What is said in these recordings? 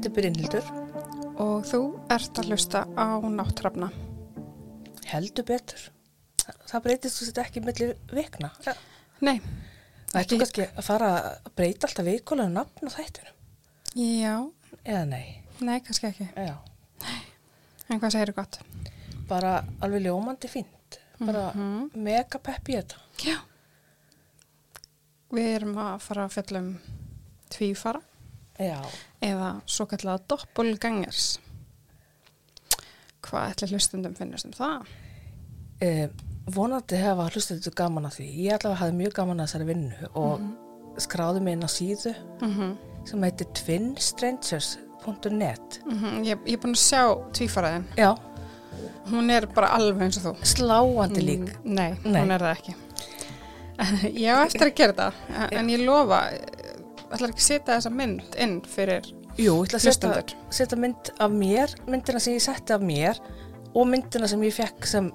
heiti Brynhildur. og þú ert að hlusta á Náttrafna. Heldur betur. Þa- Það breytist þú þetta ekki millir vikna. Ja. Nei, Það ættu kannski að fara að breyta alltaf vikulega nafn á þættinu. já, Eða nei. nei, kannski ekki. Já. En hvað segir þú gott? Bara alveg ljómandi fínt. Bara mega pepp í þetta. Já. Við erum að fara að fjalla um tvífara Já. eða svo kallega doppelgangers. Hvað ætli hlustundum finnast um það? E, vonandi hefa þetta gaman að því. Ég allavega hafði mjög gaman að þessari vinnu og skráði mig inn á síðu Mm sem heitir twinstrangers.net. Ég, ég er búin að sjá tvífaraðin. Já, Hún er bara alveg eins og þú. sláandi lík. Mm, Nei, Nei. hún er það ekki. ég á eftir að gera það, en ég lofa, ætlar ekki að setja þessa mynd inn fyrir Jú, ég ætla að setja, setja mynd af mér, myndina sem ég setti af mér og myndina sem ég fekk sem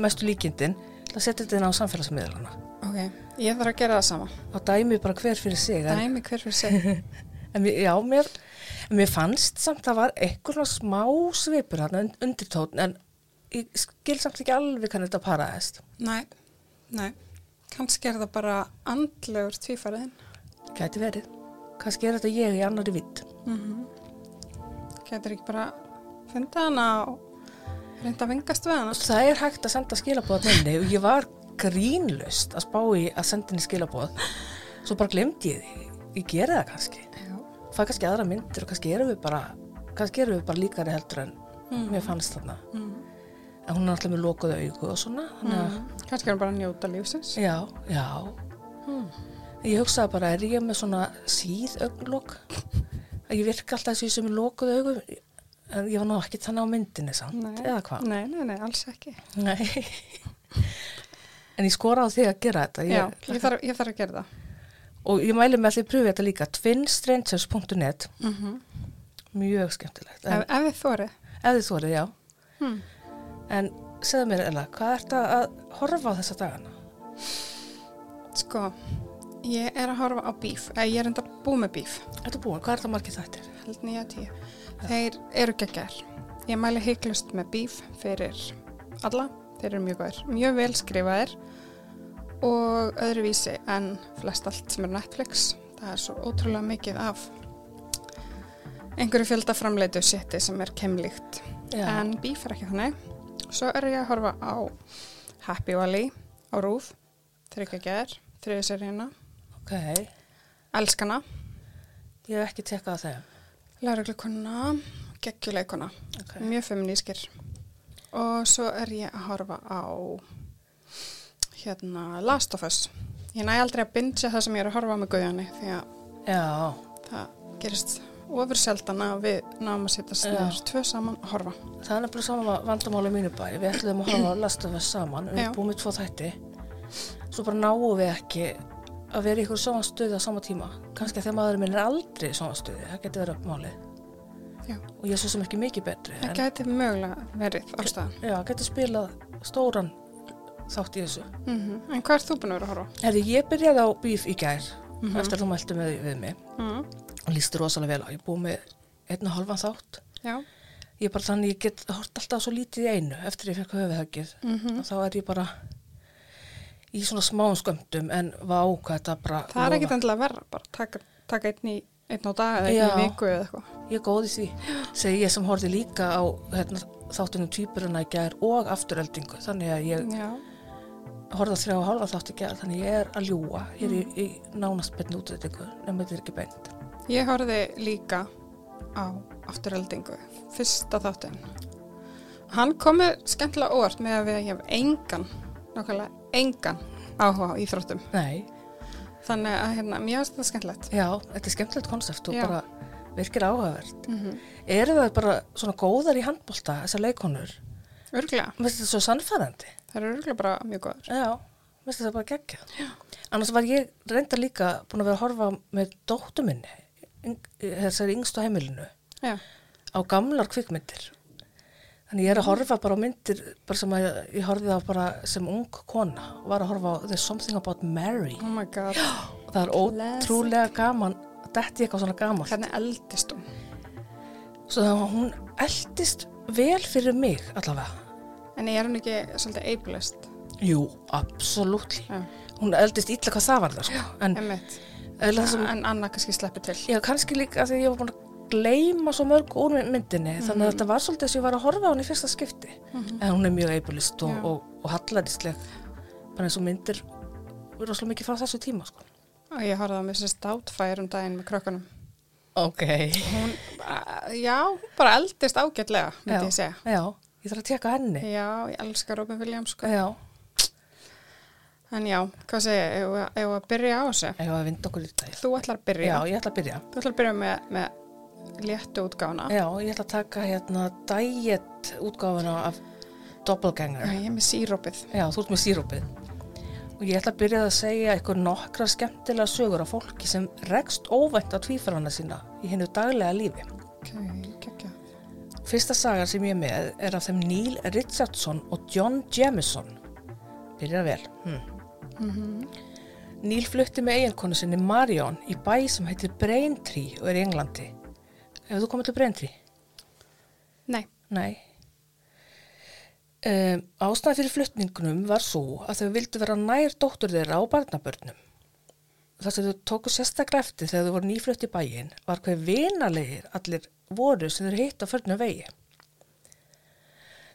mestu líkindin, ég ætla að setja þetta inn á samfélagsmiðlana. Ok, ég þarf að gera það sama. Þá dæmi bara hver fyrir sig. En, Dæmi hver fyrir sig. en mér, já, mér, en mér fannst samt að það var eitthvað smá svipur hann undirtótt, en ég skil samt ekki alveg hann þetta paraðist. Nei, nei. Kannski er það bara andlegur tvífariðin. Gæti verið. Kannski er þetta ég í annari vitt. Mm Getur ekki bara fundið hana og reynda að vingast við hana. Það er hægt að senda skilabóð minni og ég var grínlust að spá í að senda henni skilabóð. Svo bara glemdi ég því. Ég geri það kannski. Já. Það er kannski aðra myndir og kannski erum við bara, erum við bara líkari heldur en mér fannst þarna. Mm. En hún er alltaf með lokuðu augu og svona. Að, Kannski er hann bara að njóta lífsins. já, já. Ég hugsaði bara, er ég með svona síð augnlokk? Ég virka alltaf þessi sem er lokuðu augu. En ég var nú ekki þannig á myndinni samt, Nei. eða hvað? Nei, nei, nei, alls ekki. Nei. en ég skora á því að gera þetta. Já, Ég, ég þarf, ég þarf að gera það. og ég mæli með að þið pröfið þetta líka. twinstrangers.net, Mm -hmm. mjög skemmtilegt. En, Ef, ef þið þórið. ef þið þórið, já. Hmm. En segðu mér, Ella, hvað ert að horfa á þessa dagana? Sko, ég er að horfa á bíf. Eða ég er enda búið með bíf. Ertu búin? Hvað er það margir þættir? Held nýja tíu. Þeir eru geggar. Ég mæli heiklust með bíf fyrir alla. Þeir eru mjög góðir. Mjög vel skrifaðir og öðruvísi en flest allt sem er Netflix. Það er svo ótrúlega mikið af einhverju fjölda framleitu sétti sem er kemlíkt. Já. En bíf er ekki þannig. Svo er ég að horfa á Happy Valley á Rúf. Þryggja ger, þriði seríuna. Ok, Elskana, ég hef ekki tekkað á þeim. lauruglukonuna, geggjuleikona. Ok. Mjög feminískir. Og svo er ég að horfa á hérna Last of Us. Ég næ aldrei að bingja það sem ég er að horfa á með guðjani því að Já, það gerist ofur sjaldan að við náum að setja sniður tvö saman að horfa. það er nefnilega sama vandamáli mínu bæ. Við ætlum að horfa að lasta við saman, við erum búið með tvo þætti. Svo bara náum við ekki að vera í ykkur sjónastöði á sama tíma. Kannski að þegar maðurinn minn er aldrei í sjónastöði, það getur verið málið. Og ég svo sem ekki mikið betri. Það gæti mögulega verið ástæðan. Já, getur spilað stóran þátt í þessu. Mm En hvað er þú búin að vera að horfa? Herri, ég byrjaði á bíf í gær Mhm. eftir að þú mælti með við mig Mm. og lísti rosalega vel á. Ég búið með einn og halvan þátt. Já. Ég er bara þannig, ég get hort alltaf svo lítið í einu eftir ég fekk höfuðhöggið. Mm Og þá er ég bara í svona smáum skömmtum en vá hvað þetta bara Það er ekkit endilega verra, bara taka, taka einn, í, einn á dag eða einn í viku eða eitthvað. Ég góð í því. Segi ég sem horfði líka á hérna, þáttunum týpurina í gær og afturöldingu. Þannig að ég Já. horfði á þrjá og hálfa þátt í gær. Þannig að ég er að ljúa. Ég er í, í nánast betni útrættingu nema þetta er ekki beint. Ég horfði líka á afturöldingu, fyrsta þáttinn. Hann komi skemmtilega óvart með að við ég hef engan, nákvæmlega engan áhuga á íþróttum. Nei, Þannig að hérna, mér finnst þetta skemmtilegt. já, þetta er skemmtilegt konsept og Já. bara virkir áhugavert. Mm -hmm. Eru það bara svona góðar í handbólta, þessar leikonur? Örglega, Mér finnst þetta svo sannfærandi. það eru örglega bara mjög góður. Já, mér finnst þetta bara geggjað. Annars var ég reynda líka búin að vera að horfa með dóttu minni, þessari yngstu heimilinu, Já, á gamlar kvikmyndir. Þannig ég er að horfa bara á myndir bara sem að ég horfið á bara sem ung kona og var að horfa á There's Something About Mary. oh my god. það er ótrúlega gaman detti eitthvað svona gaman Hvernig eldist hún? svo það hún eldist vel fyrir mig allavega En er hún ekki svolítið ableist? jú, absolutt Já, hún eldist illa hvað það var það sko. en, sem, En Anna kannski sleppur til. já, kannski líka því ég var búin að gleyma svo mörg úr myndinni þannig að þetta var svolítið þess að ég var að horfa á hann í fyrsta skipti en hún er mjög eibulist og, Já. og, og hallarisleg bara eins og myndir rosalega mikið frá þessu tíma sko. Og ég horfði á sér státfæri um daginn með krökkunum. ok Hún, já, bara eldist ágætlega, myndi ég segja. já, ég þarf að tjekka henni Já, ég elska Robin Williams, sko. já, En já, hvað segja, ég, ég, ég að byrja á þessu. ég var að vinda okkur í dag Þú ætlar að byrja. já, ég ætla að byrja Þú ætlar að byrja með, með léttu útgáfuna. já, ég ætla að taka hérna diet útgáfuna af doppelganger Ég er með sírópið. Já, þú ert með sírópið. Og ég ætla að byrja að segja eitthvað nokkra skemmtilega sögur af fólki sem rekst óvænt á tvífarana sína í hennu daglega lífi. Ok, gekkja. Fyrsta sagan sem ég er með er af þeim Neil Richardson og John Jamison. Byrjar vel. Hm. Neil flutti með eiginkonu sinni Marion í bæ sem heitir Braintree og er í Englandi. Hefur þú komið til Braintree? Nei, Nei. Um, ástæði fyrir flutningunum var svo að þau vildu vera nær dóttur þeirra á barnabörnum. Það sem þau tóku sérstaklega eftir þegar þau voru nýflutt í bæin var hver vinalegir allir voru sem þau hitt á förnum vegi.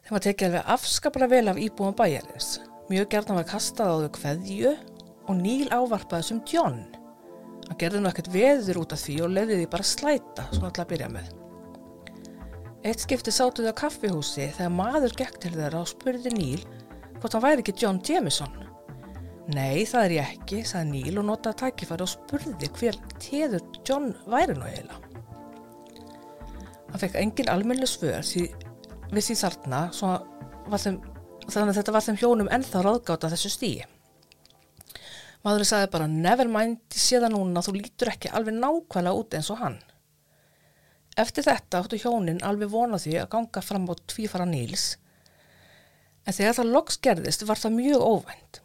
Þeim var tekið alveg afskaplega vel af íbúum bæjarins. Mjög gerðan var kastað á þau kveðju og Níl ávarpaði sem John. Hann gerði nú ekkert veður út af því og leiði því bara slæta, svona alltaf að byrja með. Eitt skipti sátu þau á kaffihúsi þegar maður gekk til þeirra og spurði Níl hvort hann væri ekki John Jameson. Nei, það er ég ekki, sagði Níl og notaði tækifæri og spurði hver teður John væri nú eiginlega. Hann fekk engin almennileg svör við því þarna þannig að þetta var þeim hjónum ennþá ráðgáta þessu stíi. Maðurinn sagði bara, never mind, ég sé það núna, þú lítur ekki alveg nákvæmlega út eins og hann. Eftir þetta áttu hjónin alveg vona því að ganga fram á tvífara Níls, en þegar það loks gerðist var það mjög óvænt.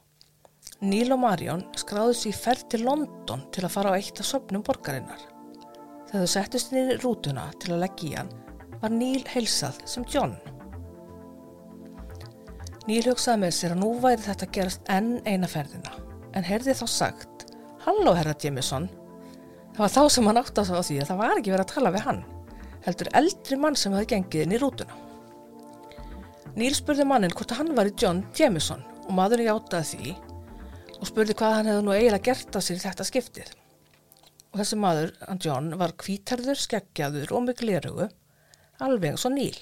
Níl og Marjón skráðu sér ferð til London til að fara á eitt af söpnum borgarinnar. Þegar þau settust inn í rútuna til að leggja í hann, var Níl heilsað sem John. Níl hugsaði með sér að nú væri þetta gerast enn eina ferðina, en heyrði þá sagt, Halló herra Jameson, það var þá sem hann átti að á því að það var ekki verið að tala við hann, heldur eldri mann sem hefði gengið inn í rútuna. Níl spurði mannin hvort hann var í John Jameson og maðurinn játaði því og spurði hvað hann hefði nú eiginlega gert af sér þetta skiptið. Og þessi maður, hann John, var kvítarður, skeggjaður og með glerugu, alveg eins og Níl.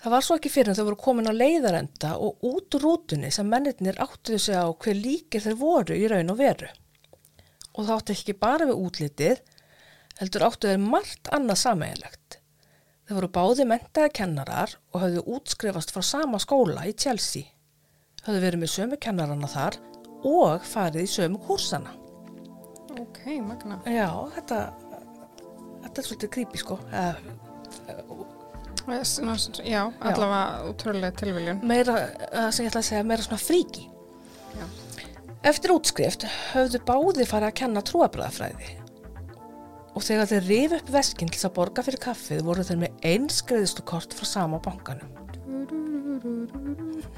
Það var svo ekki fyrir en þau voru komin á leiðarenda og út úr rútunni sem mennirnir áttuðu sig á hver líkir þeir voru í raun og veru. Og það átti ekki bara við útlitið, heldur áttu þeir margt annað sameiginlegt. Þeir voru báði mentaði kennarar og höfðu útskrifast frá sama skóla í Chelsea. Höfðu verið með sömu kennarana þar og farið í sömu kursana. ok, magna. Já, þetta, þetta er svolítið creepy sko. Yes, ná, Já, allavega útrúlega tilviljun. meira, það sem ég ætla að segja, meira svona fríki. Já. Eftir útskrift höfðu báði farið að kenna trúabræðafræði og þegar þeir rifu upp veskinn til að borga fyrir kaffið voru þeir með einskriðistukort frá sama bankanum.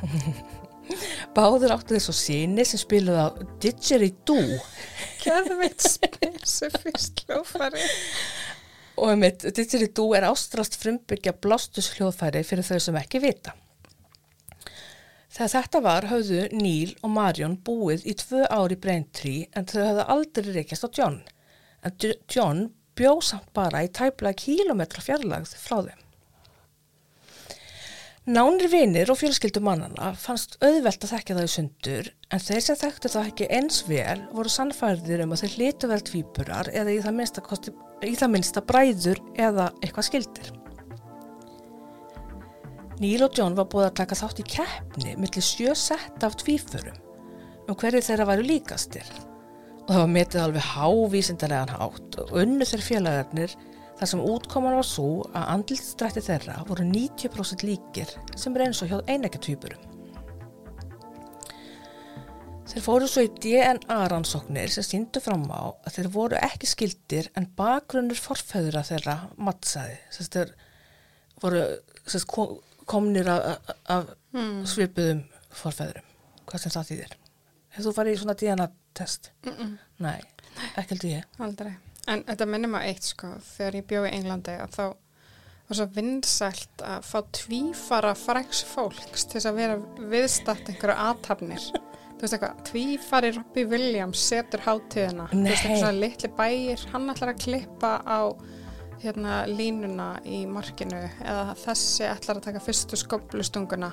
Báður áttu svo síni sem spiluði á Didgeridoo Geðveit spesifist hljófari. Og einmitt Didgeridoo er ástralst frumbyggja blástus hljóðfæri fyrir þau sem ekki vita. Þegar þetta var höfðu Níl og Marjón búið í tvö ári Braintree en þau höfðu aldrei reykjast á John. En John bjó samt bara í tæplega kílometra fjarlagð frá þeim. Nánir vinir og fjölskyldu mannana fannst auðvelt að þekka það í sundur en þeir sem þekktu það ekki eins vel voru sannfærðir um að þeir hlitu vel tvíburar eða í það minnsta, kosti, í það minnsta bræður eða eitthvað skildir. Neil og John var búið að taka þátt í keppni millir sjö sett af tvífurum um hverju þeirra væru líkastir og það var metið alveg hávísindarlegan hátt og unnu þeir félagarnir þar sem útkoman var svo að andlitstrætti þeirra voru 90% líkir sem er eins og hjóð einækja tvíburum. Þeir fóru svo í DNA rannsóknir sem síndu fram á að þeir voru ekki skildir en bakgrunnur forfæðura þeirra mattsaði. Þeir voru sest, komnir af, af Mm. svipuðum forfæðurum. Hvað sem það þýðir? Hefur þú farið í svona DNA-test? Mm -mm. Nei, ekki heldur ég. Aldrei. En þetta minnir maður eitt sko, þegar ég bjóði í Englandi að þá var svo vinsælt að fá tvífara fræks fólks til þess að vera viðstatt einhverju aðtapnir. Þú veist eitthvað, tvífari Robbie Williams setur hátíðina. Þú veist Nei. eitthvað svona litli bæir, hann ætlar að klippa á hérna línuna í markinu eða þessi ætlar að taka fyrstu skoblustunguna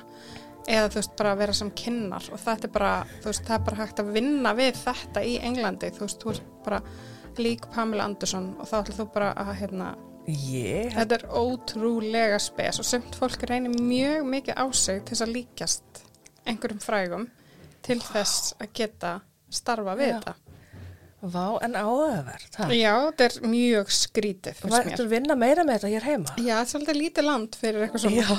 eða þú veist bara að vera sem kynnar og þetta er bara, þú veist, það er bara hægt að vinna við þetta í Englandi, þú veist, þú ert bara lík Pamela Anderson og þá ætlar þú bara að hérna, Ég? þetta er ótrúlega spes og sumt fólk reynir mjög mikið á sig til þess að líkjast einhverjum frægum til þess að geta starfa við Já. þetta. Vá, en áhugaverð. ha? Já, þetta er mjög skrítið fyrst mér. Þú vinna meira með þetta hér heima? Já, þetta er svolítið lítið land fyrir eitthvað svona. Já.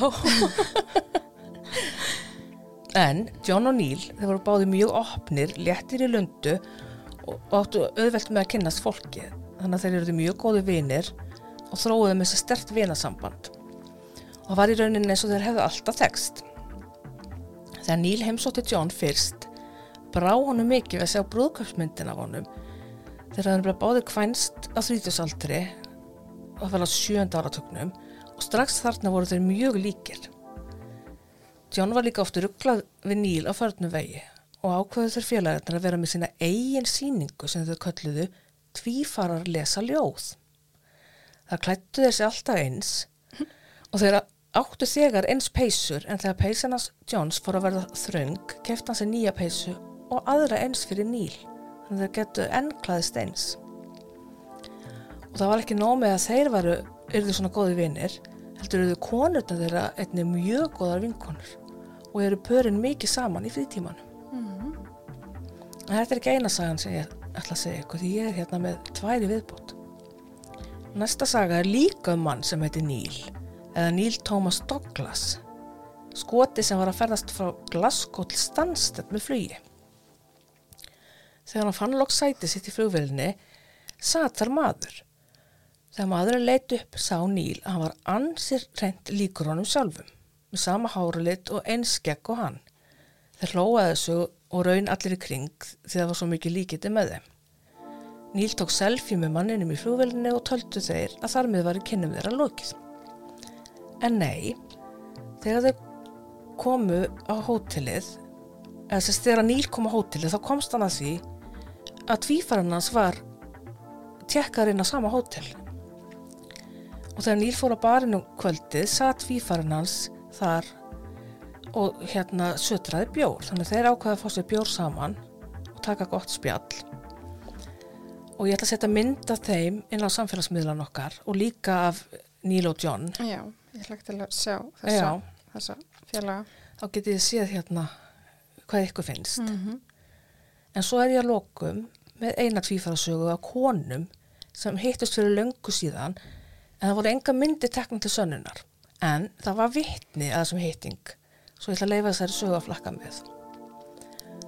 en John og Neil, þeir voru báði mjög opnir, léttir í lundu og áttu auðvelt með að kynnast fólki. Þannig að þeir eru mjög góði vinir og þróuðu með þessi stert vinasamband. Og var í rauninni eins og þeir hefðu alltaf þekst. Þegar Neil heimsótti John fyrst, brá honum mikið við að sjá brúðköpsmyndin af honum. Þeir hafði bara báði kvænst á þrítusaldri og það var á sjönda áratögnum og strax þarna voru þeir mjög líkir. John var líka oft rugglað við Níl á förnum vegi og ákveðu þeir félagarnir að vera með sína eigin síningu sem þau kölluðu tvífarar lesa ljóð. Það klættu þeir sig alltaf eins og þeir áttu þegar eins peysur en þegar peysanars Johns fór að verða þröng kefti hann sér nýja peysu og aðra eins fyrir Níl þannig að þeir getu ennklæðist eins. Og það var ekki nóg með að þeir varu yrðu svona góði vinir heldur eru konurna þeirra einnig mjög góðar vinkonur og eru pörin mikið saman í frítímanum. En þetta er ekki eina sagan sem ég ætla að segja ykkur því ég er hérna með tværi viðbót. Næsta saga er líka um mann sem heitir Neil eða Neil Thomas Douglas skoti sem var að ferðast frá Glasgow til Stansted með flugi. Þegar hann fann lokk sæti sitt í flugvelinni satt þar maður. Þegar maðurinn leit upp sá Níl að hann var ansir reynd líkur honum sjálfum, með sama hárulit og eins skegg og hann. Þeir hlóaði þessu og raun allir í kring því það var svo mikið líkiti með þeim. Níl tók selfie með manninum í flugvelinni og töldu þeir að þar með var í kynnum þeirra lokið. En nei, þegar þeir komu á hótelið, eða þess þegar Níl kom á hótelið þá komst hann að því að tvífaran hans var tjekkarinn á sama hótel og þegar Níl fór á barinu um kvöldið satt tvífaran hans þar og hérna sötraði bjór þannig að þeir ákvaði að fá sér bjór saman og taka gott spjall. Og ég ætla að setja mynd af þeim inn á samfélagsmiðlan okkar og líka af Níl og John. Já, ég hlagt til að sjá þessa, þessa félaga. þá getið þið séð hérna hvað ykkur finnst. Mm En svo er ég að lokum með eina tvífarasögu af konum sem hittust fyrir löngu síðan en það voru enga myndi teknum til sönnunar. En það var vitni að þessum hitting svo ég ætla að leifa þessari sögu að flakka með.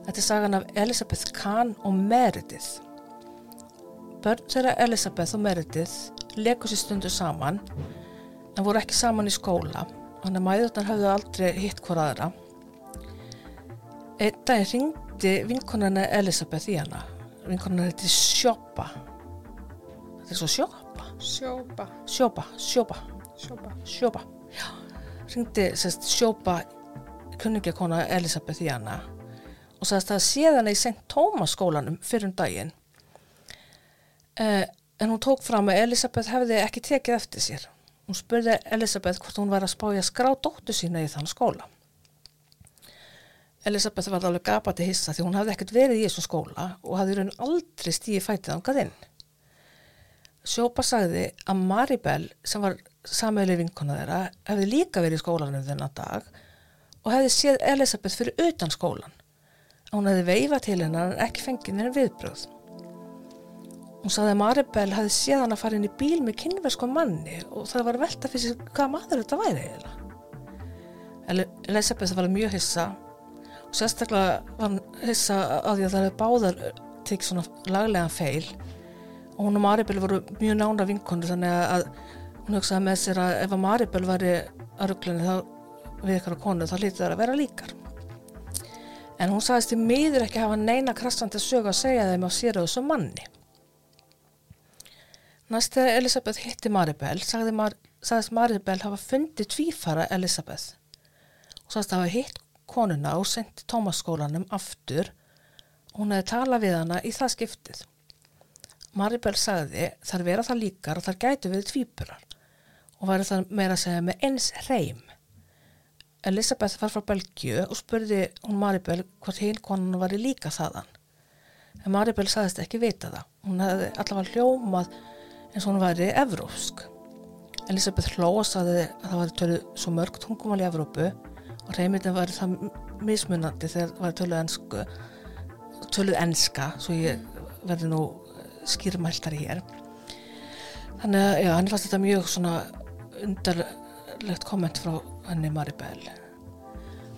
Þetta er sagan af Elisabeth Kahn og Meredith. Börn þeirra Elisabeth og Meredith leku sér stundu saman en voru ekki saman í skóla þannig að mæðurnar höfðu aldrei hitt hvora aðra. Einn daginn ringdi vinkonana Elisabeth í hana. Vinkonana heiti Sjópa. Þetta er svo Sjópa. Sjópa, Sjópa, Sjópa, sjópa. Sjópa. Já, ringdi sérst Sjópa kunningjakona Elisabeth hana og sagðist að séð hana í St. Thomas skólanum fyrir um daginn. Eh, en hún tók fram að Elisabeth hefði ekki tekið eftir sér. Hún spurði Elisabeth hvort hún væri að spája skrá dóttu sína í þann skóla. Elisabeth var alveg gapati hissa því hún hafði ekkert verið í þessum skóla og hafði raun aldrei stíði fætið ángað inn. Sjópa sagði að Maribel sem var sammeili vinkona þeirra hefði líka verið í skólanum þennan dag og hefði séð Elisabeth fyrir utan skólan. Hún hefði veifað til hennar en ekki fengið hennar viðbröð. Hún sagði að Maribel hefði séð hann að fara inn í bíl með kynversko manni og það var velta fyrir sig hvað maður þetta væri eiginlega. Elisabeth var mjög hissa sérstaklega var hann hissa að því að það hefði báðar tekið svona laglegan feil og hún og Maribel voru mjög nána vinkonu þannig að hún hugsaði með sér að ef að Maribel væri að rugglinni þá við ykkur konu þá lítið það að vera líkar. En hún sagðist í miður ekki hafa neina krassandi sög að segja þeim á sér á þessu manni. Næst þegar Elisabeth hitti Maribel Mar sagðist Maribel hafa fundið tvífara Elisabeth og sagðist hafa hitt konuna og sendi Tómasskólanum aftur. Og hún hefði talað við hana í það skiptið. Maribel sagði þar vera það líkar og þar gætu við tvípurar og væri það meira að segja með eins reym Elisabeth var frá Belgiu og spurði hún Maribel hvort hinn konan var líka þaðan en Maribel sagðist ekki vita það hún hefði allavega hljómað eins og hún væri evrópsk. Elisabeth hló og saði að það var töluð svo mörg tungumál í Evrópu og reymindin var það mismunandi þegar það var töluð ennsku, töluð ennska, svo ég verði nú skýrmæltari hér. Þannig að, já, hann fannst þetta mjög svona undarlegt komment frá henni Maribel.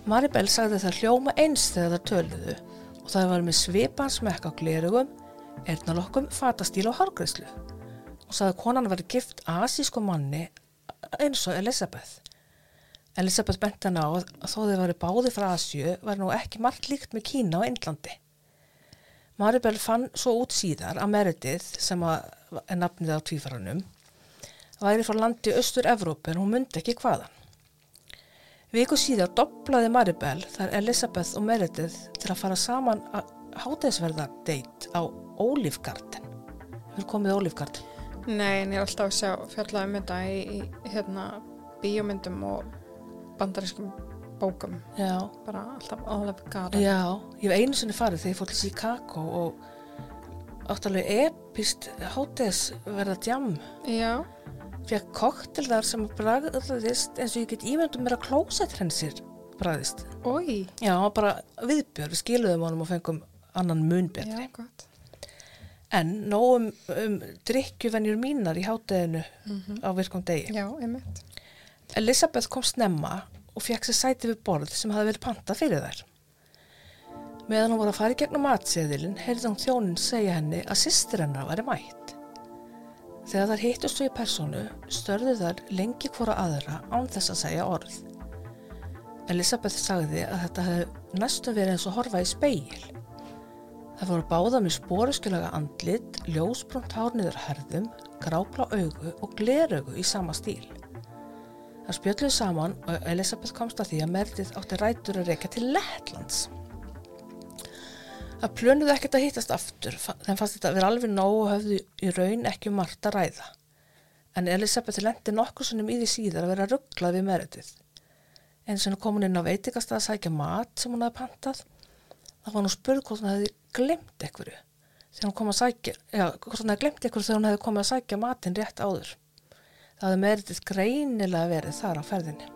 Maribel sagði það hljóma eins þegar það töluðu og það var með svipan smekk á glerugum, ernalokkum, fatastíl og hargreyslu og sagði að konan var gift asísku manni eins og Elisabeth. Elisabeth benti hana á að þó þau varu báði frá Asju var nú ekki margt líkt með Kína og Indlandi. Maribel fann svo út síðar að Meredith, sem er nafnið á tvífaranum, væri frá landi austur Evrópu en hún myndi ekki hvaðan. Viku síðar doblaði Maribel þar Elisabeth og Meredith til að fara saman að hátæðisverðardeit á Ólífgarden. Við komið Ólífgarden. Nei, en ég er alltaf að sjá fjallaði um þetta í, í hérna, bíómyndum og bandarískum bókum. Já. Bara alltaf Olive Garden. Já, ég hef einu sinni farið þegar ég fór til Chicago og áttalega epist hátæðisverða djam. Já. Fekk koktel þar sem bragðist eins og ég get ímyndum mér að klósetrensir bragðist. Ói. Já, bara viðbjörn, við skiluðum honum og fengum annan mun betri. En nógum um drikkjuvenjur mínar í hátæðinu á virkum degi. Já. Elisabeth kom snemma og fekk sér sæti við borð sem hafi verið pantað fyrir þær. Meðan hún voru að fara í gegnum matseðilin heyrði hún þjónin segja henni að sýstir hennar væri mætt. Þegar þær hittust í personu störðu þær lengi hvora aðra án þess að segja orð. Elisabeth sagði að þetta hefði næstu verið eins og horfa í speil. Það voru báða með spóruskilaga andlit, ljósbrúnt hárniður herðum, grábla augu og gleraugu í sama stíl. Það spjöldluði saman og Elisabeth komst að því að Meredith átti rætur að reyka til Lettlands. Það plönuðu ekkert að hittast aftur, þeim fannst þetta að vera alveg nóg og höfðu í raun ekki um margt að ræða. En Elisabeth lendi nokkur sunnum í því síðar að vera rugglað við. En sem kom hún inn á veitikast að sækja mat sem hún hafði pantað, þá var hún spurð hvort hún hefði glemt einhverju. Þegar hún kom að sækja, já, hvort hún hefði glemt einhverju þegar hún hefði komið að sækja matin rétt áður. Það hefði Meredith greinilega verið þar á ferðinni.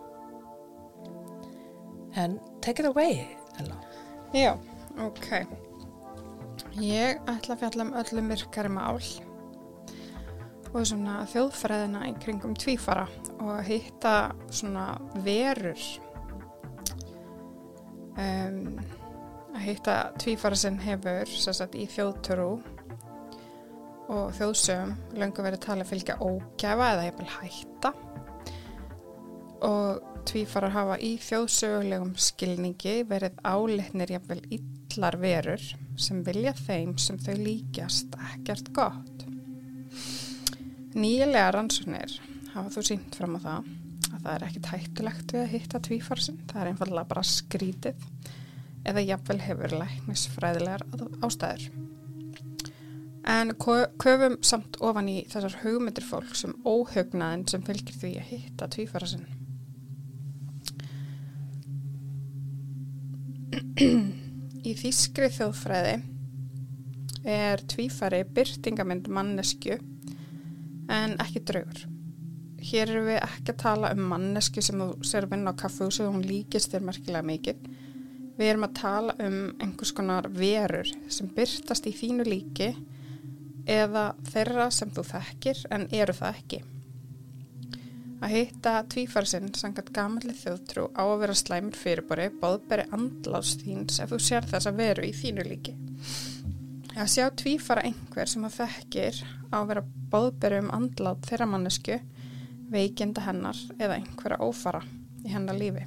En take it away, Ella. Já, ok. Ég ætla að fjalla um öllu myrkari mál og svona þjóðfræðina í kringum tvífara og hitta svona verur. Um, að hitta tvífara sem hefur sagt, í þjóðtörú og þjóðsögum löngu verið tala fylgja ógæfa eða hefur hætta. Og tvífarar hafa í þjóðsögulegum skilningi verið áleitnir jafnvel illar verur sem vilja þeim sem þau líkjast ekkert gott. Nýlega rannsóknir hafa þú sínt fram á það að það er ekkit hættulegt við að hitta tvífarsinn, það er einfallega bara skrítið eða jafnvel hefur læknisfræðilegar ástæður. En köfum samt ofan í þessar hugmyndir fólk sem óhugnaðin sem fylgir því að hitta tvífarsinn. Í þýskri þjóðfræði er tvífari byrtingamind mannesku en ekki draugur. Hér erum við ekki að tala um mannesku sem þú ser vinn á kaffúsu og hún líkist þér merkilega mikið. Við erum að tala um einhvers konar verur sem byrtast í þínu líki eða þeirra sem þú þekkir en eru það ekki. Að hitta tvífarsinn sangat gamalli þjóðtrú á að vera slæmur fyrirbori bóðberi andlás þíns ef þú sér þess að veru í þínu líki. Að sjá tvífara einhver sem að þekkir á að vera bóðberi um andlát þeirra mannesku, veikinda hennar eða einhverja ófara í hennar lífi.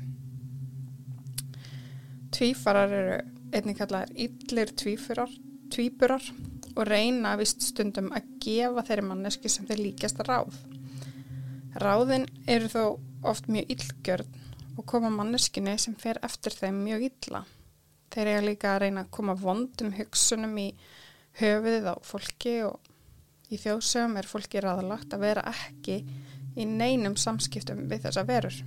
Tvífarar eru einnig kallaðir illir tvífurar, tvíburar og reyna vist stundum að gefa þeirri mannesku sem þeir líkjast ráð. Ráðin eru þó oft mjög illgjörn og koma manneskinni sem fer eftir þeim mjög illa. Þeir eiga líka að reyna að koma vondum hugsunum í höfuðið á fólki og í þjóðsögum er fólki ráðalagt að vera ekki í neinum samskiptum við þessa verur.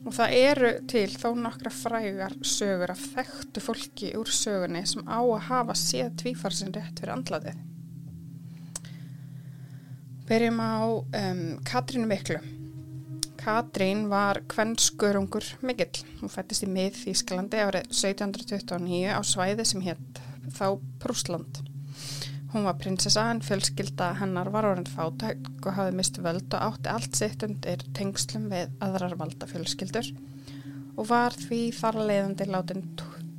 Og það eru til þó nokkra frægar sögur af þekktu fólki úr sögunni sem á að hafa séð tvífarsinn rétt fyrir andlatið. Byrjum á um, Katrínu Miklu. Katrín var kvennskörungur mikill. Hún fættist í mið Þýskalandi árið 1729 á svæði sem hétt þá Prúsland. Hún var prinsessa en fjölskylda hennar var orðin fátæk og hafði mistu völd og átti allt sitt undir tengslum við aðrar valda fjölskyldur og var því þar leiðandi látin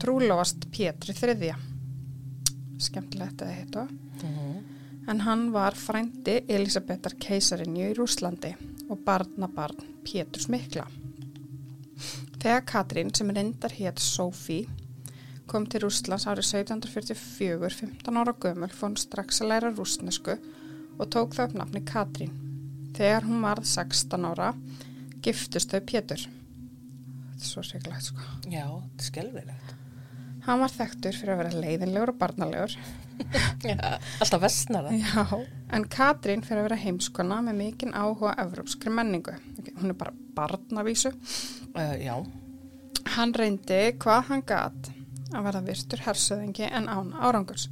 trúlóast Pétri þriðja. Skemmtilegt að heita. Mm -hmm. En hann var frændi Elisabetar keisarinju í Rúslandi og barnabarn Pétur Smikla. Þegar Katrín sem reyndar hétt Sofí kom til Rúslands árið 1744, 15 ára gömul, fór strax að læra rúsnesku og tók það upp nafni Katrín. Þegar hún varð 16 ára, giftust þau Pétur. Þetta er svo sérglægt, sko. Já, þetta er skelvilegt. Hann var þekktur fyrir að vera leiðinlegur og barnalegur. Já, alltaf vestnara. Já, en Katrín fyrir að vera heimskona með mikinn áhuga evrópskri menningu. Okay, hún er bara barnavísu. Uh, já. Hann reyndi hvað hann gatt að verða virtur hersöðingi en án árangurs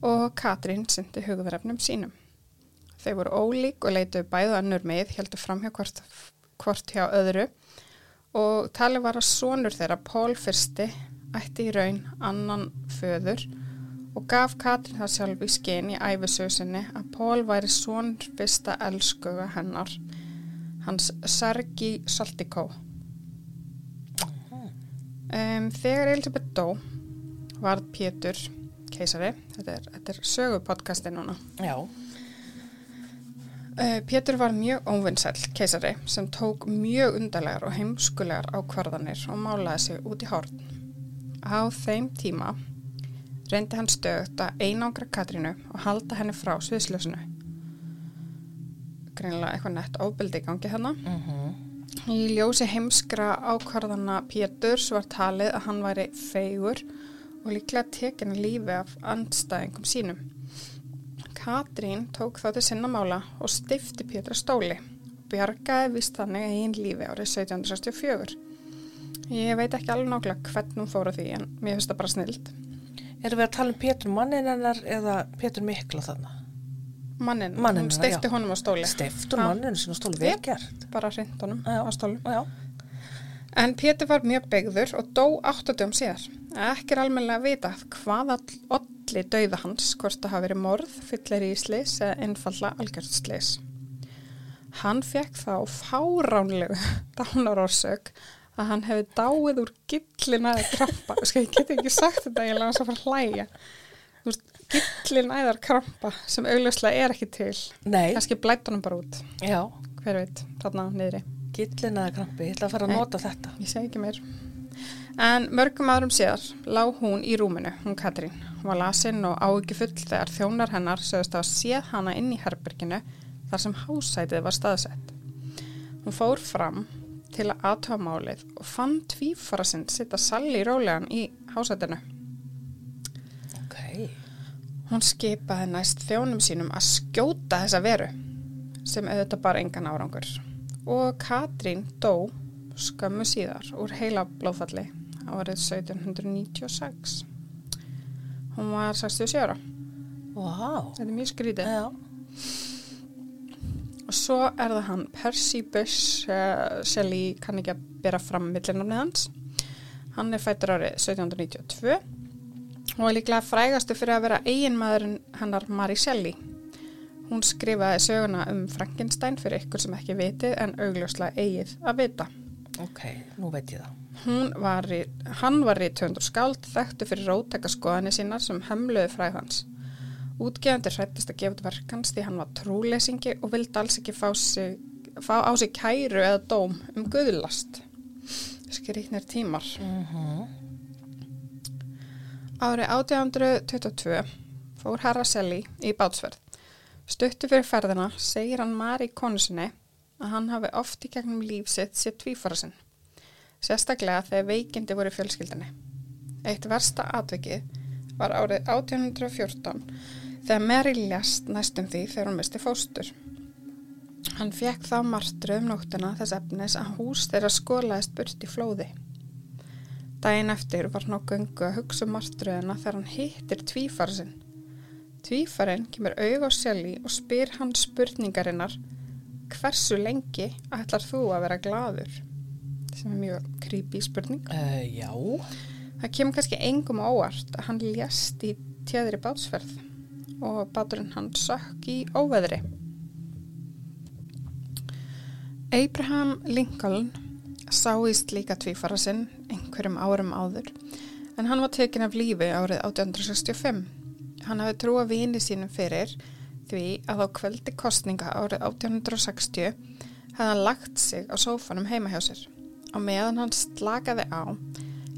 og Katrín syndi hugverfnum sínum. Þau voru ólík og leituð bæðu annur með, heldur fram hjá hvort, hvort hjá öðru og talið var að sonur þeirra Pól fyrsti ætti í raun annan föður og gaf Katrín það sjálf í skein í æfisauðsynni að Pól væri sonur fyrsta elskuga hennar, hans Sergi Saltikó. Um, þegar Elisabeth dó varð Pétur keisari, þetta er, þetta er sögupodcasti núna. Já. Uh, Pétur var mjög óvinnsæl keisari sem tók mjög undarlegar og heimskulegar ákvarðanir og málaði sig út í hórn. Á þeim tíma reyndi hann stöðt að einangra Katrínu og halda henni frá sviðslösinu. Greinilega eitthvað nett ábyldi gangi þarna. Mm Í ljósi heimskra ákvarðana Péturs var talið að hann væri feigur og líklega tekin lífi af andstæðingum sínum. Katrín tók þá til sinna mála og stifti Pétur stóli og bjargaði vist þannig einn lífi árið 1764. Ég veit ekki alveg nákvæmlega hvernig hún fór á því en mér finnst það bara snild. Erum við að tala um Pétur mannin hennar eða Pétur Mikla þannig? Mannin, Manninn, hún stifti já. honum á stóli. Stiftur Já. manninu sinna stólu vel gert. Bara hreint honum á stólu. Já. En Pétur var mjög begður og dó 80 um síðar. Ekki er almennilega að vita hvað allir dauða hans, hvort það hafi verið morð, fyllir í slis eða einfalla algjörð slis. Hann fekk þá fáránlegu dánarorsök að hann hefði dáið úr gillina eða krampa. Sko, ég get ekki sagt þetta, ég hans að fara að hlæja. Veist, gillin æðar krampa sem augljóslega er ekki til. Nei. Kannski blætt honum bara út, Já. hver veit, þarna niðri. Gillin eða krampi. Ég ætla að fara að Nei. nota þetta. Ég segi ekki meir. En mörgum árum síðar lág hún í rúminu, hún Katrín. Hún var lasinn og áekki full þegar þjónar hennar sögust að séð hana inn í herberginu þar sem hásætið var staðsett. Hún fór fram til að aðtöfa málið og fann tvífara sinn sitta salli rólegan í hásætinu. Ok. Hún skipaði næst þjónum sínum að skjóta þessa veru sem auðvitað bara engan árangur. Og Katrín dó skömmu síðar úr heila blóðfalli árið 1796. Hún var 67 ára. Vá. Þetta er mjög skrítið. Já. Og svo er það hann Percy Bush uh, Shelley kann ekki að bera fram millinamni hans. Hann er fættur árið 1792 og er líklega frægastu fyrir að vera eiginmaðurinn hennar Mary Shelley. Hún skrifaði söguna um Frankenstein fyrir ykkur sem ekki vitið en augljóslega eigið að vita. Ok, nú veit ég það. Var í, hann var í töndur skáld þekktu fyrir rótækaskoðanir sínar sem hömluði fræð hans. Útgeðandi hrættist að gefa út verk hans því hann var trúlesingi og vildi alls ekki fá, sig, fá á sig kæru eða dóm um guðlast. Skrýtnir tímar. Árið 1822 fór Herra Selli í bátsverð. Stuttu fyrir ferðina segir hann Mari konusinni að hann hafi oft í gegnum líf sitt sér tvífara sinn. Sérstaklega þegar veikindi voru fjölskyldinni. Eitt versta atvikið var árið 1814 þegar Mary lest næstum því þegar hún misti fóstur. Hann fekk þá martru um nóttina þess efnis að hús þeirra skolaðist burt í flóði. Dæin eftir var hann á göngu að hugsa um martruðina þegar hann hittir tvífara sinn. Tvífarin kemur auð á selji og spyr hann spurningarinnar hversu lengi ætlar þú að vera gladur? Sem er mjög creepy spurning. Uh, já, Það kemur kannski engum á óvart að hann lést í tjöðri bátsferð og báturinn hann sökk í óveðri. Abraham Lincoln sá í slíka tvífara sinn einhverjum árum áður en hann var tekin af lífi árið 1865. Hann hafi trúa vini sínum fyrir því að á kvöldi kostninga árið 1860 hefði hann lagt sig á sófanum heima hjá sér. Á meðan hann slakaði á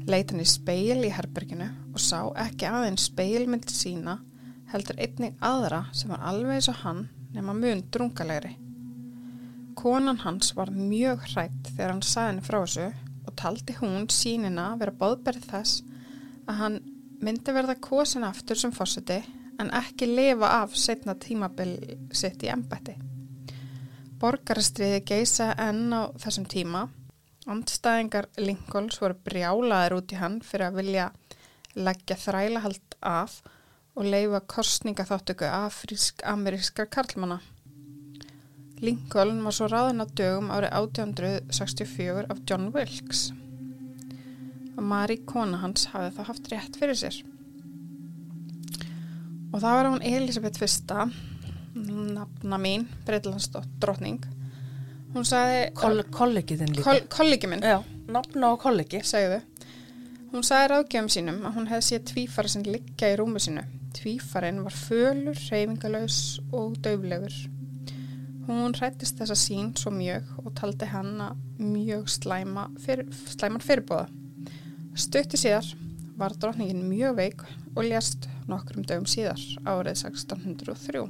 leit hann í speil í herberginu og sá ekki aðeins speilmynd sína heldur einnig aðra sem var alveg eins og hann nema mun drungalegri. Konan hans var mjög hrætt þegar hann sagði henni frá þessu og taldi hún sínina vera bóðberð þess að hann myndi verða kosin aftur sem fórseti en ekki lifa af setna tímabil sitt í embætti. Borgarastriði geisa enn á þessum tíma Andstæðingar Lincolns voru brjálaðir út í hann fyrir að vilja leggja þrælahald af og leifa kostningaþáttöku afrísk-amerískar karlmanna. Lincoln var svo ráðin að dögum árið 1864 af John Wilkes og Mari kona hans hafði það haft rétt fyrir sér. Og það var hún Elisabeth I, nafna mín, Breitlandsdrottning. Hún sagði... Koll, kollegiðin líka. Kol, kollegi minn, Já, nafna og kollegi. segðu. Hún sagði ráðgjöfum sínum að hún hefði séð tvífara sem liggja í rúmu sínu. Tvífarin var fölur, reyfingalös og döflegur. Hún hrættist þessa sín svo mjög og taldi hann að mjög slæma fyr, slæman fyrirbóða. Stutti síðar var drottningin mjög veik og lést nokkrum dögum síðar árið 1603.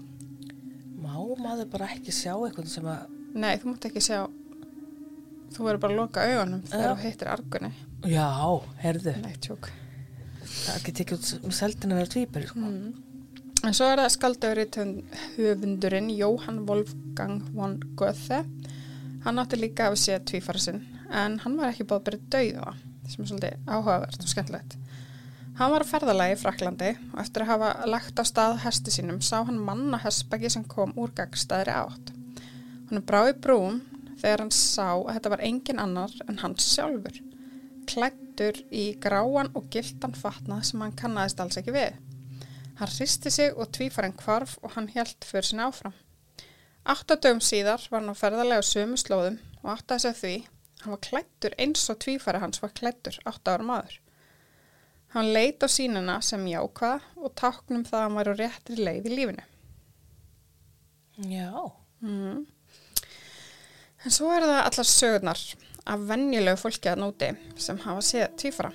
Má maður bara ekki sjá eitthvað sem að, Nei, þú mátt ekki sjá, þú verður bara að loka augunum þegar þú hittir argunni. já, herðu, Nei, tjók. það er ekki út seldin að vera tvíberi, sko. En svo er það skaldauðri höfundurinn Jóhann Wolfgang von Goethe. Hann átti líka af að sé tvífara sinn, en hann var ekki báð byrja dauða, sem er svolítið áhugavert og skemmtilegt. Hann var ferðalagi í Fraklandi og eftir að hafa lagt á stað hesti sínum sá hann manna hestbæki sem kom úr gagstæðri átt. Hann brá í brúm þegar hann sá að þetta var engin annar en hans sjálfur, klættur í gráan og gildan fatnað sem hann kannaðist alls ekki við. Hann hristi sig og tvífarinn kvarf og hann hjælt fyrir sinni áfram. Áttadögum síðar var hann á ferðarlega sömu slóðum og áttaði sig því hann var klættur eins og tvífari hans var klættur átta ára maður. Hann leit á sínuna sem jákvað og táknum það að hann væri á réttri leið í lífinu. Já, Mm. En svo er það allar sögurnar af venjulegu fólki að nóti sem hafa séð tvífara.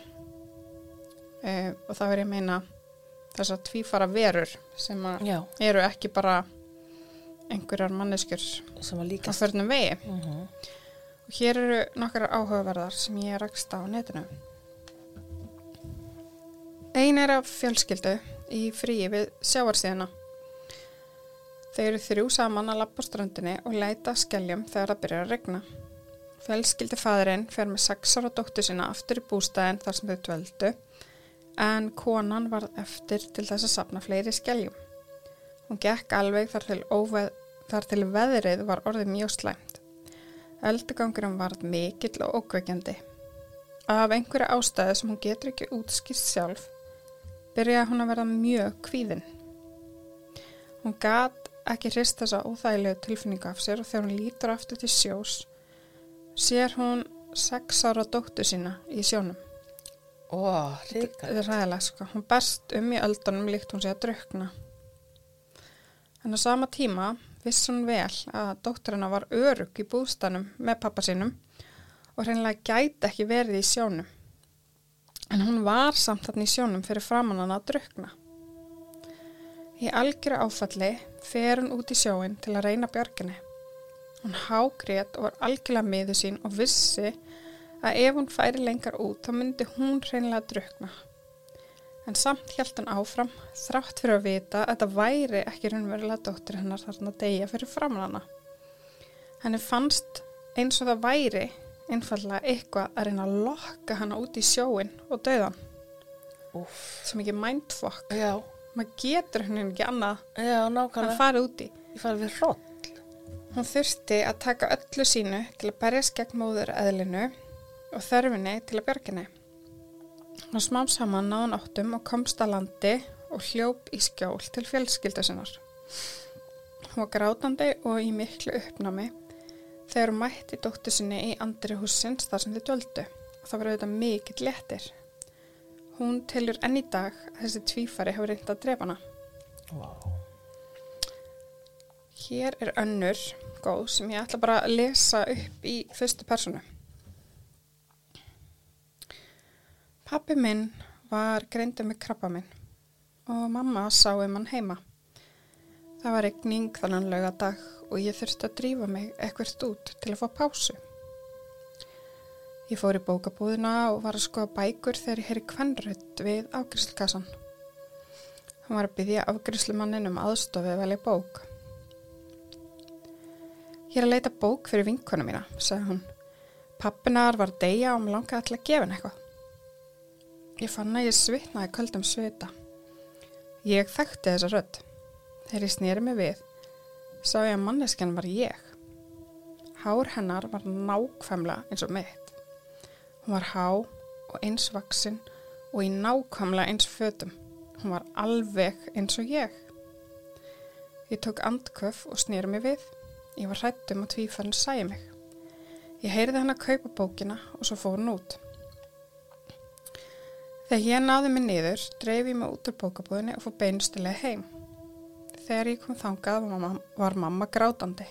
Uh, og það er ég að meina þessar tvífara verur sem að eru ekki bara einhverjar manneskjur sem að líka. förnum vegi. Mm Og hér eru nokkar áhugaverðar sem ég rakst á netinu. Ein er af fjölskyldu í fríi við sjáarsíðuna. Þau eru þrjú saman að lappa á ströndinni og leita að skeljum þegar það byrjar að regna. Fjölskyldi fæðurinn fer með sex ára dóttur sína aftur í bústæðin þar sem þau dvöldu en konan var eftir til þess að sapna fleiri skeljum. Hún gekk alveg þar til, óveð, þar til veðrið var orðið mjög slæmt. Eldugangurum varð mikill og ókveikjandi. Af einhverja ástæðu sem hún getur ekki útskýrt sjálf, byrjaði hún að verða mjög kvíðin. Hún gat ekki hrist þessa óþægilegu tilfinningu af sér og þegar hún lítur aftur til sjós sér hún sex ára dóttu sína í sjónum. Ó, ríka. Þetta er ræðilega sko. Hún berst um í öldunum líkt hún sé að drukna. En á sama tíma viss hún vel að dóttur hennar var örug í bústanum með pappa sínum og hreinlega gæti ekki verið í sjónum. En hún var samt þarna í sjónum fyrir framann hann að drukna. Í algjöru áfalli fer hún út í sjóin til að reyna björginni. Hún hágrét og var algjörlega miður sín og vissi að ef hún færi lengar út þá myndi hún hreinlega drukna. En samt hjælt hann áfram þrátt fyrir að vita að þetta væri ekki raunverulega dóttir hennar þarna að deyja fyrir framann hana. Henni fannst eins og það væri einfallega eitthvað að reyna að lokka hana út í sjóin og döðan. Úff. Sem ekki mindfuck. Já, Maður getur henni ekki annað já, nákvæmlega. fara úti. Ég farið við hrótt. Hún þurfti að taka öllu sínu til að berjast gegn móður eðlinu og þörfinni til að björginni. Hún smám saman náðan áttum og komst að landi og hljóp í skjól til fjölskyldu sinnar. Hún var grátandi og í miklu uppnámi þegar hún mætti dóttu sinni í andri húsins þar sem þið döldu og það var auðvitað mikill léttir. Hún telur enn í dag að þessi tvífari hafi reynd að drepa hana. Vá. Hér er önnur góð sem ég ætla bara að lesa upp í fyrstu personu. Pappi minn var greindur með krabba minn og mamma sá um hann heima. Það var regning þannan laugadag og ég þurfti að drífa mig ekkert út til að fá pásu. Ég fór í bókabúðina og var að skoða bækur þegar ég heyri kvennrödd við afgriðslkassan. Hann var að byggja afgriðslumannin um aðstofi að velja bók. Ég er að leita bók fyrir vinkonu mína, sagði hún. Pappinar var að deyja og mér langaði til að gefa henni eitthvað. Ég fann að ég svitnaði köldum svita. Ég þekkti þessa rödd. Þegar ég snýri mig við, sá ég að manneskjan var ég. Hár hennar var nákvæmlega eins og mitt. Hún var há og eins vaksin og í nákvæmlega eins fötum. Hún var alveg eins og ég. Ég tók andköf og snýri mig við. Ég var hrættum að tvífarinn sæði mig. Ég heyrði hann að kaupa bókina og svo fór hann út. Þegar ég náði mig niður, dreif ég mig út úr bókabúðinni og fór beinustilega heim. Þegar ég kom þangað var mamma, var mamma grátandi.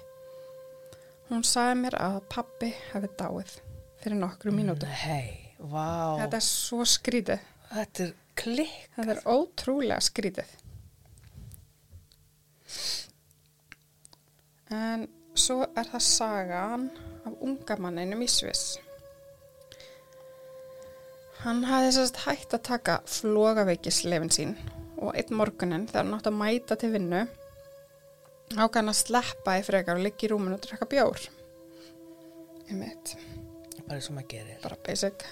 Hún sagði mér að pappi hefði dáið fyrir nokkru mínútu. Nei, vá. Þetta er svo skrítið. Þetta er klikk. Þetta er ótrúlega skrítið. En svo er það sagan af unga manninum í Sviss. Hann hafði sérst hægt að taka flogaveikisleifin sín og einn morgunin þegar hann átt að mæta til vinnu ákvæði hann að sleppa í frekar og liggja í rúminu og drekka bjór. Ég mitt Bara eins og maður gerir. bara basic.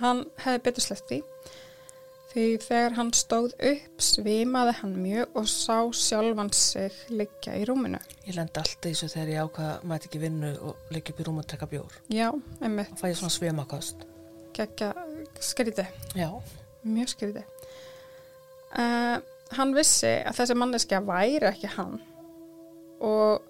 Hann hefði betur sleppt því þegar hann stóð upp svimaði hann mjög og sá sjálfan sig liggja í rúminu. Ég lendi alltaf þessu þegar ég ákvaða að mæti ekki vinnu og leggja upp í rúm og trekka bjór. Já, einmitt, Það fæ ég svona svemakost. geggja skrítið, Já. mjög skrítið. Uh, hann vissi að þessi manneskja væri ekki hann og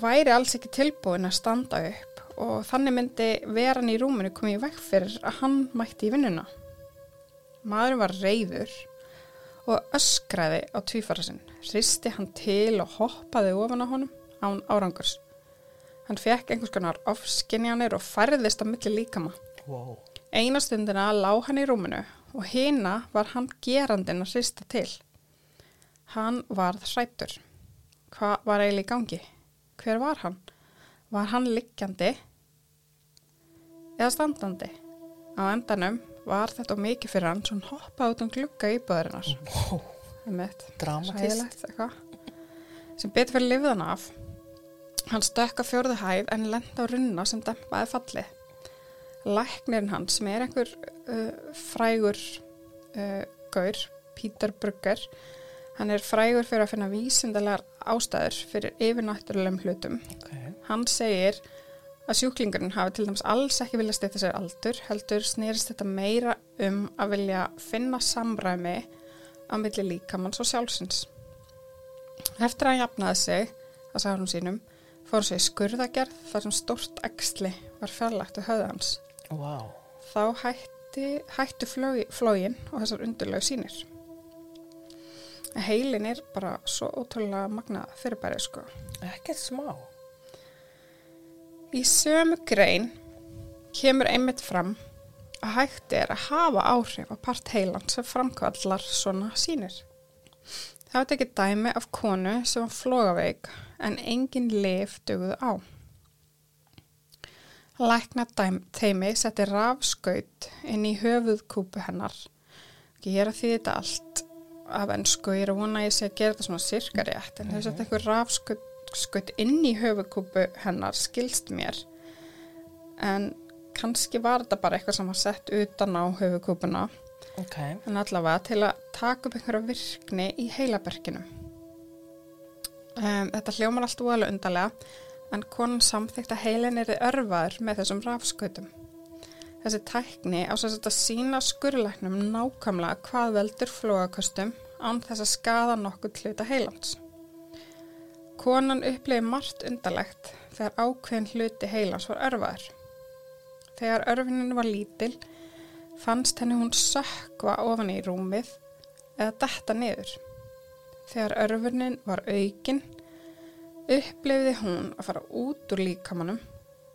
væri alls ekki tilbúin að standa upp og þannig myndi veran í rúminu komið í vekk fyrir að hann mætti í vinnuna. Maðurinn var reyður og öskraði á tvífara sinn, hristi hann til og hoppaði ofan á honum án árangurs. Hann fekk einhvers konar ofskinjanir og færðist að milli líkama. Wow. Eina stundina lá hann í rúminu og hina var hann gerandin að hrista til. Hann varð hrættur. Hvað var eiginlega í gangi? Hver var hann? Var hann liggjandi eða standandi? Á endanum var þetta mikið fyrir hann hann hoppaði út um glugga íbúðarinnar. Wow. Dramatist. Sem betur fyrir lifðan af. Hann stökk á fjórðu hæð en lenda á runna sem dempaði falli. Læknirinn hans sem er einhver uh, frægur uh, gaur, Pítur Brugger, hann er frægur fyrir að finna vísindalegar ástæður fyrir yfirnáttúrulegum hlutum. Ok. Hann segir að sjúklingurinn hafi til dæmis alls ekki vilja steyta sér aldur, heldur snýrist þetta meira um að vilja finna samræmi á milli líkamanns og sjálfsins. Eftir að hann jafnaði sig að sárum sínum fór sig skurðagerð þar sem stórt eksli var fjarlægt á höfðu hans. Vá. Þá hætti, hættu flógin og þessar undurlegu sínir. Heilin er bara svo ótrúlega magnað fyrirbæri sko. Ekkert smá. Í sömu grein kemur einmitt fram að hægt er að hafa áhrif á part heilan sem framkvallar svona sínir. Það var ekki dæmi af konu sem var flogaveik en engin lif döguðu á. Lækna teimi setti rafskaut inn í höfuðkúpu hennar. Gera því þetta allt af ennsku, ég er að vona að ég sé að gera þetta svona sirka rétt, en þau setti eitthvað rafskaut inn í höfuðkúpu hennar, skilst mér. En kannski var þetta bara eitthvað sem var sett utan á höfuðkúpuna Ok. en allavega til að taka upp einhverja virkni í heilaberkinu. Um, þetta hljómar allt úalega undarlega en konan samþykkt að heilin er örfaður með þessum rafskautum. Þessi tækni á þess að sína skurlæknum nákvæmlega hvað veldur flóaköstum án þess að skada nokkuð hluta heilans. Konan upplifið margt undarlegt þegar ákveðin hluti heilans var örfaður. Þegar örfinin var lítil fannst henni hún sökva ofan í rúmið eða detta niður. Þegar örfunin var aukin, upplifði hún að fara út úr líkamannum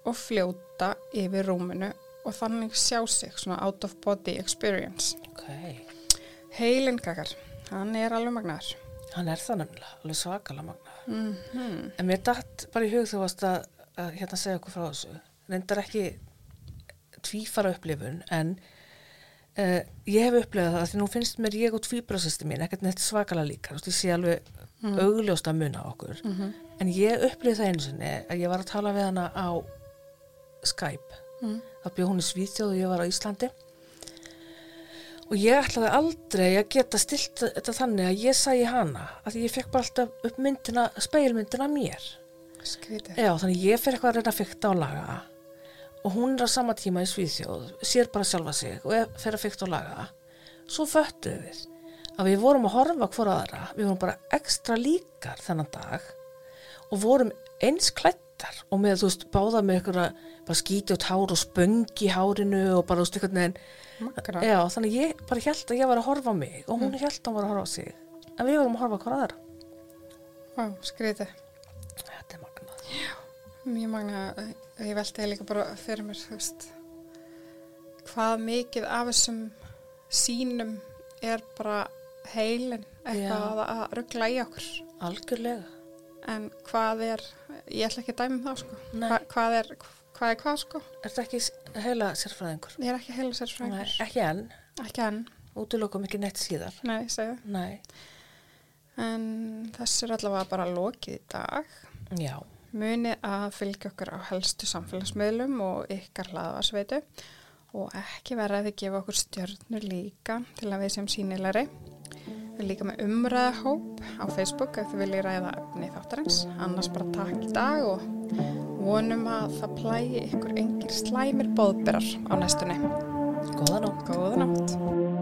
og fljóta yfir rúminu og þannig sjá sig svona out of body experience. Ok. Heilin kakar, hann er alveg magnaður. Hann er það nefnilega, alveg svakalega magnaður. Mm -hmm. En mér datt bara í hug þú varst að, að hérna segja okkur frá þessu. Reyndar ekki tvífara upplifun en uh, ég hef upplifað það því nú finnst mér ég og tvíbrásistin mín ekkert neitt svakalega líka. Þú veist, ég sé alveg Mm. augljóst að muna á okkur. Mhm. En ég upplifði það einu sinni að ég var að tala við hana á Skype. Mm. Það bjóð hún í Svíþjóð og ég var á Íslandi. Og ég ætlaði aldrei að geta stilt þetta þannig að ég sæi hana. Að ég fekk bara alltaf upp myndina, speilmyndina mér. Skrítið. Já, þannig ég fer eitthvað að reyna að fykta og laga og hún er á sama tíma í Svíþjóð, sér bara sjálfa sig og er- fer að fykta og laga. Svo föttuðu við að við vorum að horfa hvora aðra, við vorum bara ekstra líkar þennan dag og vorum eins klættar og með, þú veist, báða með ykkur bara skíti út hár og spöngi í hárinu og bara, þú veist, veginn Magnað. Já, þannig ég bara held að ég var að horfa á mig og hún mm. held að hún var að horfa á sig en við vorum að horfa hvora aðra Vá, skrítið. Þetta er magnað Mjög magnað. Ég velti það líka bara fyrir mér, veist, hvað mikið af þessum sínum er bara heilin eitthvað að, að ruggla í okkur. Algjörlega En hvað er, ég ætla ekki að dæma um það, sko. Hva, hvað, er, hvað er hvað, sko? Er þetta ekki heila sérfræðingur? Ég er ekki heila Nei, sérfræðingur. ekki enn. Ekki enn, Útilokum ekki neitt síðar. nei, það. Nei. En þessu er allavega bara lokið í dag. Já. Munið að fylgja okkur á helstu samfélagsmiðlum og ykkar hlaðvarsveitu og ekki verða að þið gefa okkur stjörnur líka til að við sem sínilegri. Við líka með umræðahóp á Facebook ef þið viljið ræða efni þáttarins. Annars bara takk í dag og vonum að það plægi ykkur engir slæmir bóðberar á næstunni. Góða nótt. Góða nátt.